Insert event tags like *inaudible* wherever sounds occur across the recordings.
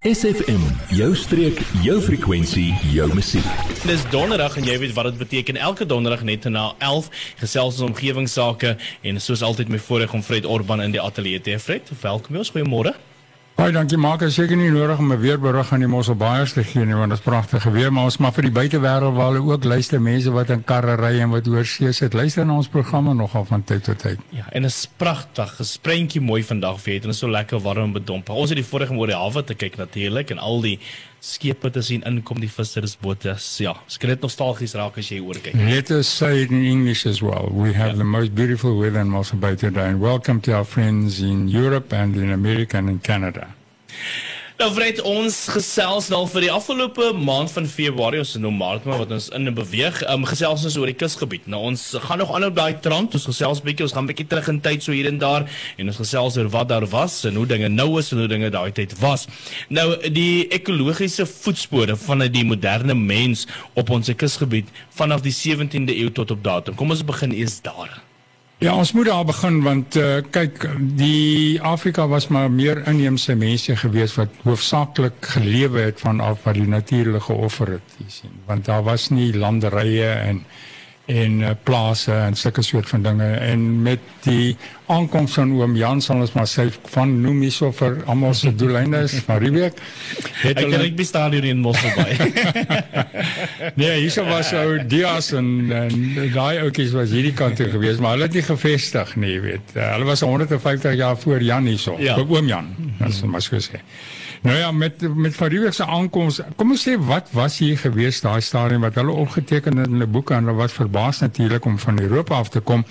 SFM, jou streek, jou frekwensie, jou musiek. Dis donderdag en jy weet wat dit beteken. Elke donderdag net na 11 gesels ons omgewingsake en soos altyd my voorreg om Fred Orban in die ateljee te hê. Fred, welkom ons. Goeiemôre. Baie dankie maak as seker nie nodig om 'n weerberig aan die Mosselbaaiers te gee nie want dit is pragtige weer maar ons maar vir die buitewêreld waar hulle ook luister mense wat in karre ry en wat oor see sit luister na ons programme nogal van tyd tot tyd. Ja, en dit is pragtig, gespreentjie mooi vandag vir het en is so lekker warm en bedomp. Ons het die vorige oor die hawe te kyk natuurlik en al die skepe te sien inkom die vissersbote. Ja, skryf dit nostalgies raak as jy oor kyk. Let us say it in English as well. We have yeah. the most beautiful weather in Mossel Bay today and welcome to our friends in Europe and in America and in Canada. Nou Fred, ons gesels nou vir die afgelope maand van Februarie, ons maar wat ons in beweeg. Ehm um, gesels ons oor die kusgebied. Nou ons gaan nog aan op daai trant. Ons gesels bietjie, ons gaan bietjie terug in tyd so hier en daar en ons gesels oor wat daar was en hoe dinge nou is en hoe dinge daai tyd was. Nou die ekologiese voetspore van die moderne mens op ons kusgebied vanaf die 17de eeu tot op datum. Kom ons begin eers daar. Ja, ons moet daar begin want uh, kyk, die Afrika was maar meer inheemse mense gewees wat hoofsaaklik gelewe het van af wat die natuur geoffer het, jy sien. Want daar was nie landerye en en uh, plase en sulke soort van dinge. En met die aankoms van oom Jan sal ons maar sê van noem hierso vir almal se doeleinde is van Riebeek het hulle ek bestaan hier in Mosselbaai. *laughs* Nee hierso was ou Dias en, en daai ouetjies was hierdie kant toe gewees maar hulle het nie gevestig nie weet. Uh, hulle was 150 jaar voor Jan hierso ja. oom Jan as ons maar so sê Nou ja, met met Fariewe se aankoms, kom ons sê wat was hier gewees daai stadium wat hulle opgeteken het in hulle boeke en hulle was verbaas natuurlik om van Europa af te kom.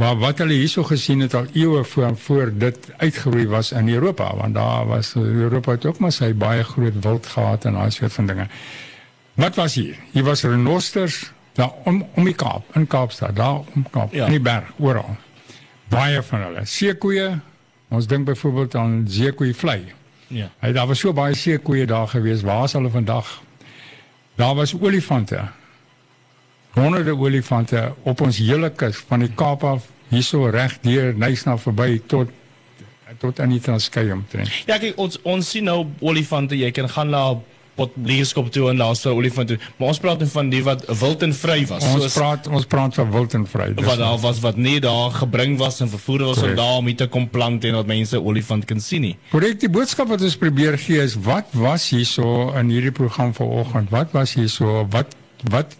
Maar wat hulle hierso gesien het al eeue voor voor dit uitgeroei was in Europa, want daar was Europa het ook maar sy baie groot wild gehad en daai soort van dinge. Wat was hier? Hier was renosters daar om om die Kaap, in Kaapstad, daar om Kaap, ja. in die berg, oral. Baie van hulle. Seekoeie, ons dink byvoorbeeld aan seekoeie vlei. Ja. Hy daar was so baie seekoeie daar gewees. Waar is hulle vandag? Daar was olifante. Honderde olifante op ons hele kus van die Kaap af hierso reg deur Nysna verby tot tot aan die Transkei omtrent. Ja, kyk ons ons sien nou olifante. Jy kan gaan na wat leerskap toe en laaste olifant toe. Maar ons praat van die wat wild en vry was. Ons soos, praat ons praat van wild en vry. Wat daar was wat nie daar gebring was en vervoer was om daar om hier te kom plant en dat mense olifant kan sien nie. Korrek, die boodskap wat ons probeer gee is wat was hierso in hierdie program vanoggend? Wat was hierso? Wat wat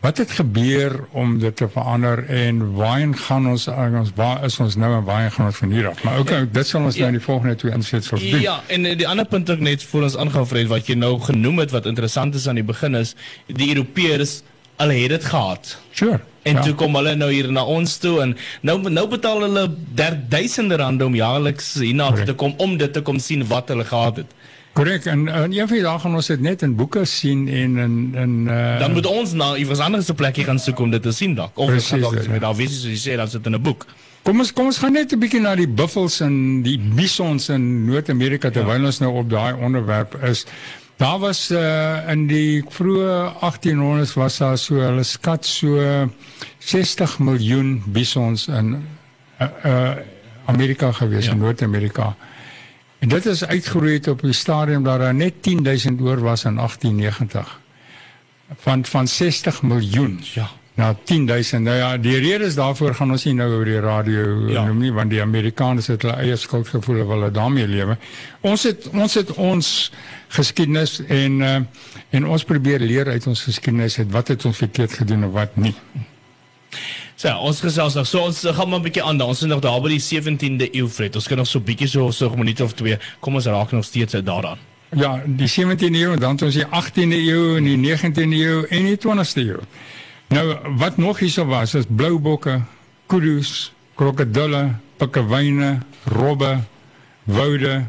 Wat het gebeur om dit te verander en waarheen gaan ons ons waar is ons nou en waarheen gaan ons van hier af? Maar ook okay, dit sal ons ja, nou in die volgende twee insetsels doen. Ja, en eh, die ander punt ook net voor ons aangaan Fred wat jy nou genoem het wat interessant is aan die begin is die Europeërs al het dit gehad. Sure. En ja. toe kom hulle nou hier na ons toe en nou nou betaal hulle duisende rande om jaarliks hierna te kom om dit te kom sien wat hulle gehad het. Korrek en, en een van die dae gaan ons dit net in boeke sien en in in uh, dan moet ons na iewers anders se plekie gaan soek om dit te sien dalk of precies, dalk met daar wie jy sê dan sit in 'n boek. Kom ons kom ons gaan net 'n bietjie na die buffels en die bisons in Noord-Amerika terwyl ja. ons nou op daai onderwerp is. Daar was uh, in die vroeë 1800s was daar so hulle skat so 60 miljoen bisons in uh, uh, Amerika gewees ja. in Noord-Amerika. En dit is uitgeroei op die stadium dat daar net 10000 oor was in 1890. Van van 60 miljoen. Ja. Nou 10000. Nou ja, die rede is daarvoor gaan ons nie nou oor die radio ja. noem nie want die Amerikaners het hulle eie skuldgevoel of hulle daarmee lewe. Ons het ons het ons geskiedenis en uh, en ons probeer leer uit ons geskiedenis het wat het ons verkeerd gedoen of wat nie. So, ons gesels nog. So ons gaan maar 'n bietjie aan. Ons is nog daar by die 17de eeu, Fred. Ons kan nog so bietjie so so 'n minuut of twee. Kom ons raak nog steeds daaraan. Ja, die 17de eeu, dan ons die 18de eeu en die 19de eeu en die 20ste eeu. Nou, wat nog hierso was, is bloubokke, kudu's, krokodille, pikkewyne, robbe, woude,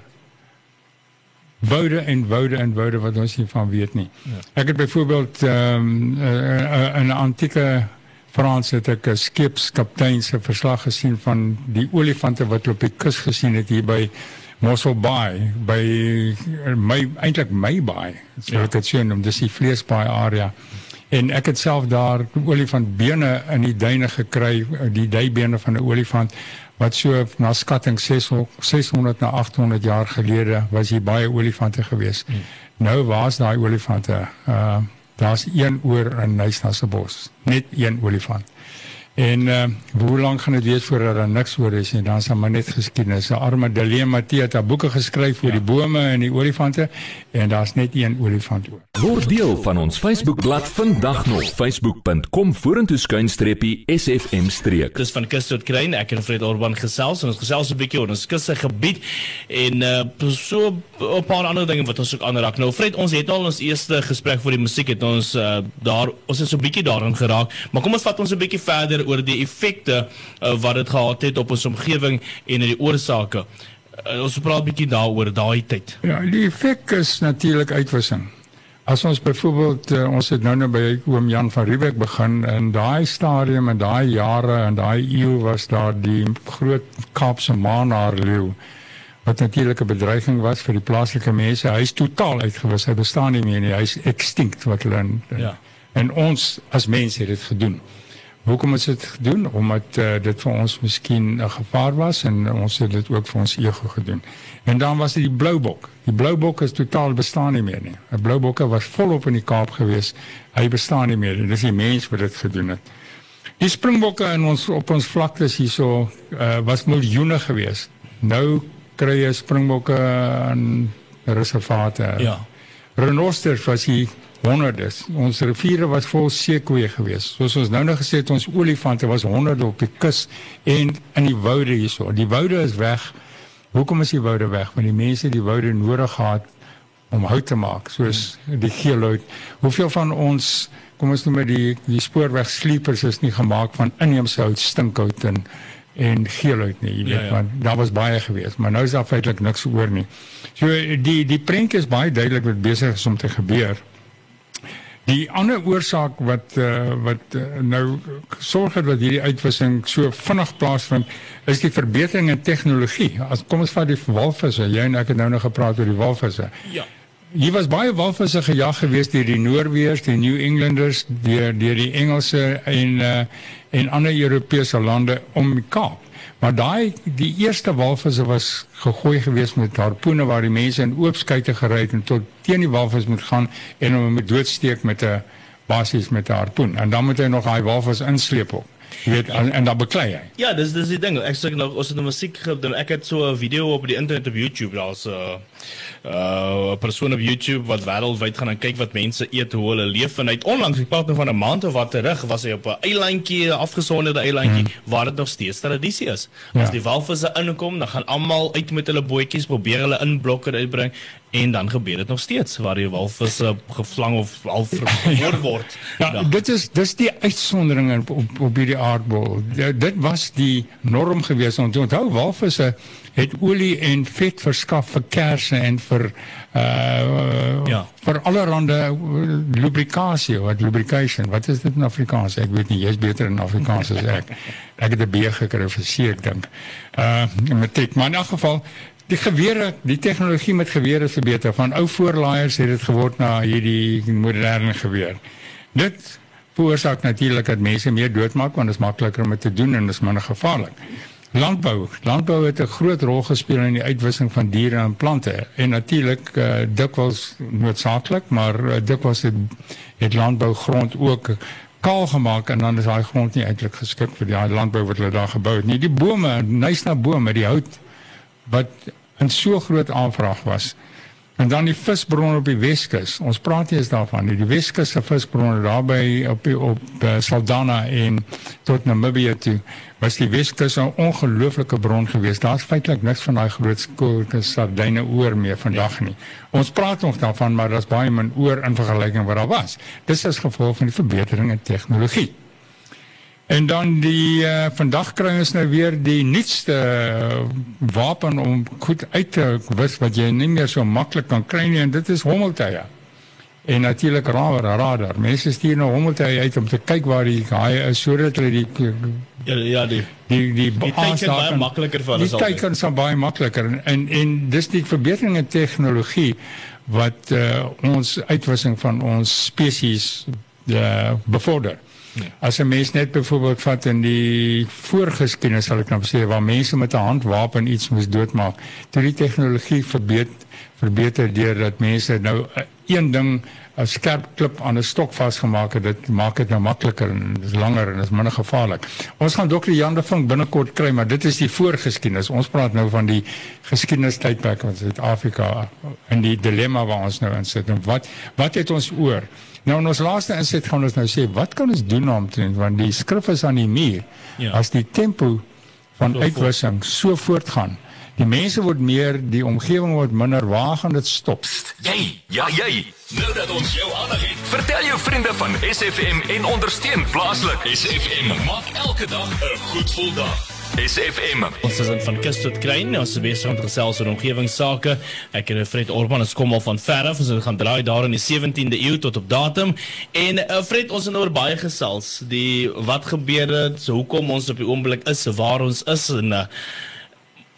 woude en woude en woude wat ons nie van weet nie. Ja. Ek het byvoorbeeld ehm um, 'n uh, uh, uh, antieke Frans het ek 'n skipskaptein se verslag gesien van die olifante wat op die kus gesien het hier by Mossel Bay by my eintlik my bay. So ja. dit sien om dis die vleesbaai area. En ek het self daar olifantbene in die duine gekry, die duibene van 'n olifant wat so na skatting 600 600 na 800 jaar gelede was hier baie olifante gewees. Hmm. Nou waar's daai olifante? Uh daar's een oor in Nysnasbos, net een olifant. En uh, hoe lank gaan dit wees voordat daar niks oor is en dan sal maar net geskiedenis. 'n Arme Delee Matthee het boeke geskryf oor ja. die bome en die olifante en daar's net een olifant oor. Word deel van ons Facebookblad vandag nog facebook.com vorentoe skuinstreppie sfm streek. Dis van kus tot kruin. Ek en Fred Orban gesels en ons gesels 'n bietjie oor ons kusse gebied en uh, so 'n paar ander dinge wat ons ook aanraak. Nou Fred, ons het al ons eerste gesprek vir die musiek het ons uh, daar ons het so 'n bietjie daarin geraak, maar kom ons vat ons 'n bietjie verder oor die effekte uh, wat dit gehad het op ons omgewing en die oorsake. Uh, ons praat 'n bietjie daaroor daai tyd. Ja, die effek is natuurlik uitwissing. As ons byvoorbeeld uh, ons het nou nou by oom Jan van Riebeeck begin in daai stadium en daai jare en daai eeu was daar die groot Kaapse maanhaar leeu wat natuurlik 'n bedreiging was vir die plaaslike mense. Hy is totaal uitgewis. Hy bestaan nie meer nie. Hy is extinct wat hulle en, ja. en ons as mense het dit gedoen. Hoekom het dit gedoen? Omdat uh, dit vir ons miskien 'n gevaar was en ons het dit ook vir ons ego gedoen. En dan was dit die bloubok. Die bloubok is totaal bestaan nie meer nie. 'n Bloubokke was volop in die Kaap gewees. Hy bestaan nie meer. Dit is die mens wat dit gedoen het. Die springbokke in ons op ons vlaktes hierso uh, was miljoene gewees. Nou kry jy springbokke in reservate. Ja. Renosters was hier honderdes. Ons riviere was vol seekoeie geweest. Soos ons nou nog gesê het, ons olifante was honderde op die kus en in die woude hierso. Die woude is weg. Hoekom is die woude weg? Want die mense die woude nodig gehad om hout te maak, soos die geelhout. Hoeveel van ons kom ons noem die die spoorweg sleepers is nie gemaak van inheemse hout, stinkhout en en geelhout nie, jy weet, ja, ja. want daar was baie geweest, maar nou is daar feitelik niks oor nie. So die die prentjie is baie duidelik wat besig is om te gebeur. Die ander oorsaak wat uh, wat uh, nou sorg het dat hierdie uitwissing so vinnig plaasvind, is die verbetering in tegnologie. As kom ons vat die walvisse, jy en ek het nou nog gepraat oor die walvisse. Ja. Hier was baie walvisse gejag geweest deur die Noorweërs, die New Englanders, deur deur die Engelse en uh, en ander Europese lande om die Kaap. Maar daai die eerste walvisse was gegooi geweest met harpoene waar die mense in oop skuite gery het en tot teen die walvis moet gaan en hom met doodsteek met 'n basies met 'n harpoen en dan moet hy nog daai walvis insleep op. Jy weet en, en dan beklei hy. Ja, dis dis die ding. Ek sê nou ons het 'n nou musiek gedoen. Ek het so 'n video op die internet op YouTube daar's 'n uh, uh 'n persoon op YouTube wat wêreldwyd gaan en kyk wat mense eet hoe hulle leef en hy het onlangs ek praat nou van 'n maand of wat terug was hy op 'n eilandjie afgesonderde eilandjie hmm. waar dit nog steeds tradisie is. As ja. die walvisse inkom, dan gaan almal uit met hulle bootjies probeer hulle in blokke uitbring en dan gebeur dit nog steeds waar die walvisse gevlang of al *laughs* vermoor word. ja, ja, dit is dis die uitsondering op op, op hierdie aardbol. Dit was die norm gewees. Onthou walvisse het olie en vet verskaf vir kersse en vir uh ja. vir allerlei uh, lubrikasie wat lubrication wat is dit in Afrikaans? Ek weet nie jy's beter in Afrikaans as ek. *laughs* Ek het 'n B gekry vir seker ek dink. Uh dit maar in elk geval die gewere die tegnologie met gewere verbeter van ou voorlaaiers het dit geword na hierdie moderne geweer. Dit veroorsaak natuurlik dat mense meer doodmaak want dit is makliker om dit te doen en dit is minder gevaarlik Landbou. Landbou het 'n groot rol gespeel in die uitwissing van diere en plante en natuurlik uh, dikwels noodsaaklik, maar uh, dikwels het, het landbougrond ook kaal gemaak en dan is daai grond nie eintlik geskik vir die landbou wat hulle daar gebou het nie. Die bome, nysna bome, die hout wat in so groot aanvraag was. En dan die visbronne op die Weskus. Ons praat hier is daarvan, die Weskus se visbronne daar by op op, op uh, Saldanha en tot Namibië toe was die Weskus 'n ongelooflike bron geweest. Daar's feitelik niks van daai groot skoolke sardyne oor meer vandag nie. Ons praat nog daarvan, maar daar's baie min oor in vergelyking wat daar was. Dis as gevolg van die verbetering in tegnologie. En dan die uh, vandag kry ons nou weer die nuutste uh, wapen om goed uit te wis wat jy nie meer so maklik kan kry nie en dit is hommeltuie en natuurlik radar radar. Mense stuur nou hommelte uit om te kyk waar die haai is sodat hulle die ja ja die die die, die teken baie makliker vir hulle sal. Die teken is baie makliker en en dis die verbetering in tegnologie wat uh, ons uitwissing van ons spesies uh, bevorder. As 'n mens net byvoorbeeld vat in die voorgeskiedenis sal ek nou sê waar mense met 'n handwapen iets moes doodmaak, toe die tegnologie verbeter verbeter deurdat mense nou uh, een ding 'n skerp klip aan 'n stok vasgemaak het, dit maak dit nou makliker en dis langer en is minder gevaarlik. Ons gaan dokter Jan de Vink binnekort kry, maar dit is die voorgeskiedenis. Ons praat nou van die geskiedenistydperk van Suid-Afrika en die dilemma waar ons nou in sit en wat wat het ons oor? Nou in ons laaste inset gaan ons nou sê wat kan ons doen om te want die skrif is aan die muur. Ja. As die tempo van uitwissing so voortgaan, die mense word meer, die omgewing word minder, waar gaan dit stop? Jy, ja jy. Nou dat ons jou aandag het, vertel jou vriende van SFM en ondersteun plaaslik. SFM maak elke dag 'n goed gevoel dag. SFM. Ons is van kus tot kruin. Ons is besig om te gesels oor omgewingsake. Ek en Fred Orban is kom al van ver af. Ons gaan draai daar in die 17de eeu tot op datum. En uh, Fred, ons het nou oor baie gesels. Die wat gebeur het, so hoekom ons op die oomblik is waar ons is en uh,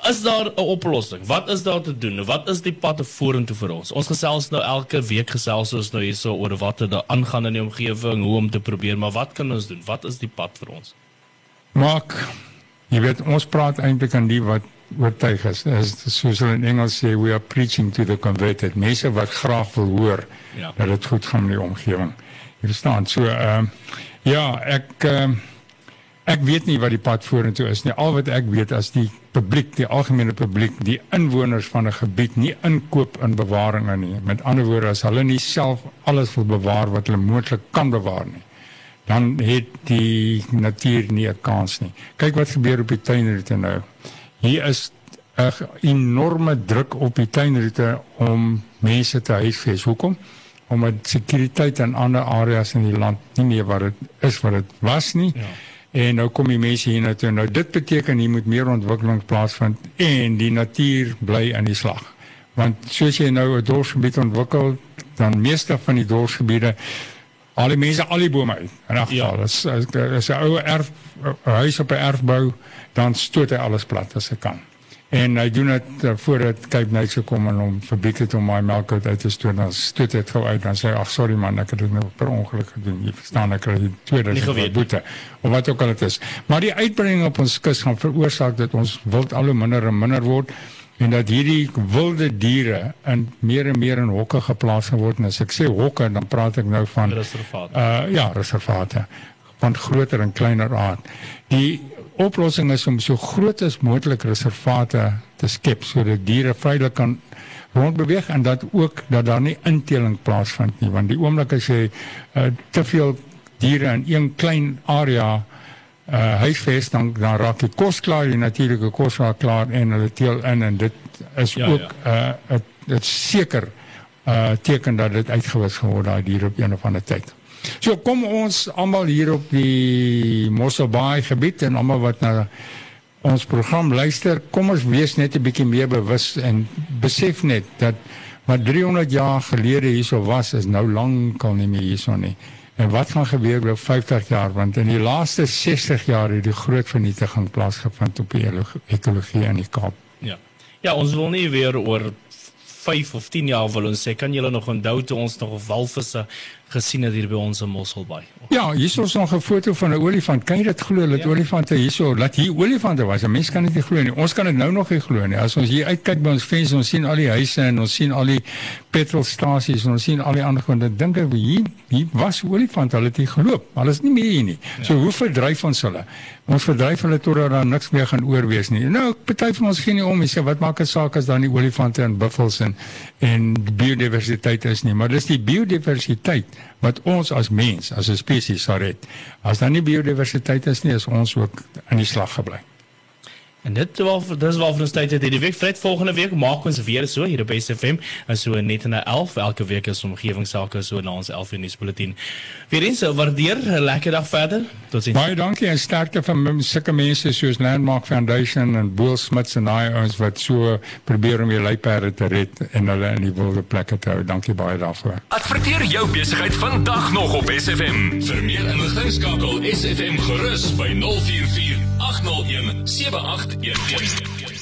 Is daar 'n oplossing? Wat is daar te doen? Wat is die pad vorentoe vir ons? Ons gesels nou elke week gesels ons nou hierso oor wat er daar aangaan in die omgewing, hoe om te probeer, maar wat kan ons doen? Wat is die pad vir ons? Maak jy weet ons praat eintlik aan die wat oortuig is. Is soos hulle in Engels sê we are preaching to the converted. Mense wat graag wil hoor ja. dat dit goed gaan met die omgewing. Jy verstaan? So ehm uh, ja, ek ehm uh, Ek weet nie wat die pad vorentoe is nie. Al wat ek weet as die publiek, die algemene publiek, die inwoners van 'n gebied nie inkoop in bewaring nie. Met ander woorde, as hulle nie self alles wil bewaar wat hulle moontlik kan bewaar nie, dan het die natuur nie 'n kans nie. Kyk wat gebeur op die tuinroete nou. Hier is 'n enorme druk op die tuinroete om mense te huisves. Hoekom? Omdat sekuriteit in ander areas in die land nie meer wat dit is wat dit was nie. Ja En nou kom die mense hier na toe. Nou dit beteken hier moet meer ontwikkeling plaasvind en die natuur bly in die slag. Want soos jy nou 'n dorpsgebied ontwikkel, dan meeste van die dorpsgebiede al die mense al die bome uit. In elk geval, ja. is 'n ou erf huis op 'n erfbou, dan stoot hy alles plat as hy kan. En hy doen dit uh, voordat Cape Nights gekom en hom verbied het om my melk uit te stoot. Dan stoot dit gou uit dan sê ag sorry man, ek het dit nou per ongeluk gedoen. Jy verstaan ek kry die tweede boete. Of wat ook al dit is. Maar die uitbreiding op ons kus gaan veroorsaak dat ons wild al hoe minder en minder word en dat hierdie wilde diere in meer en meer in hokke geplaas word. En as ek sê hokke, dan praat ek nou van reservate. Uh ja, reservate van groter en kleiner aard. Die oplossing is om so groot as moontlik reservate te skep sodat diere vrylik kan rondbeweeg en dat ook dat daar nie inteling plaasvind nie want die oomblik as jy uh, te veel diere in een klein area uh, huisves dan dan raak die kos klaar die natuurlike kos raak klaar en hulle teel in en dit is ja, ook ja. uh, dit seker 'n uh, teken dat dit uitgewis geword daai diere op een of ander tyd. So kom ons almal hier op die Mosselbaai gebied en almal wat na ons program luister, kom ons wees net 'n bietjie meer bewus en besef net dat wat 300 jaar gelede hierso was is nou lankal nie meer hierso nie. En wat gaan gebeur oor 50 jaar want in die laaste 60 jaar het die groot vernietiging plaasgevind op die ekologie in die Kaap. Ja. Ja, ons wil nie weer oor 5 of 10 jaar wil ons sê kan julle nog onthou toe ons nog walvisse gesien het hier by ons in Mosselbaai. Ja, hier is ons nog 'n foto van 'n olifant. Kan jy dit glo dat ja. olifante hierso, dat hier olifante was? 'n Mens kan dit nie glo nie. Ons kan dit nou nog nie glo nie. As ons hier uitkyk by ons venster, ons sien al die huise en ons sien al die petrolstasies en ons sien al die ander goed. Ek dink ek hier hier was olifante. Hulle het hier geloop. Hulle is nie meer hier nie. Ja. So hoe verdryf ons hulle? Ons verdryf hulle totdat daar niks meer gaan oorwees nie. Nou, party van ons gee nie om nie. Sê wat maak 'n saak as daar nie olifante en buffels en en biodiversiteit is nie, maar dis die biodiversiteit wat ons as mens, as 'n spesies sal red. As daar nie biodiversiteit is nie, is ons ook in die slag gebly. En dit was dis was vir ons tyd het hierdie week Fred volgende week maak ons weer so hier op SFM en so net na 11 elke week is omgewingsake so na ons 11 in die bulletin. Weer eens waardeer 'n lekker dag verder. Totsiens. Baie dankie en sterkte van sulke mense soos Landmark Foundation en Boel Smits en daai ouens wat so probeer om die luiperde te red en hulle in die wilde plekke te hou. Dankie baie daarvoor. Adverteer jou besigheid vandag nog op SFM. Vir meer inligting skakel SFM gerus by 044 801 78 Yeah, yeah, yeah.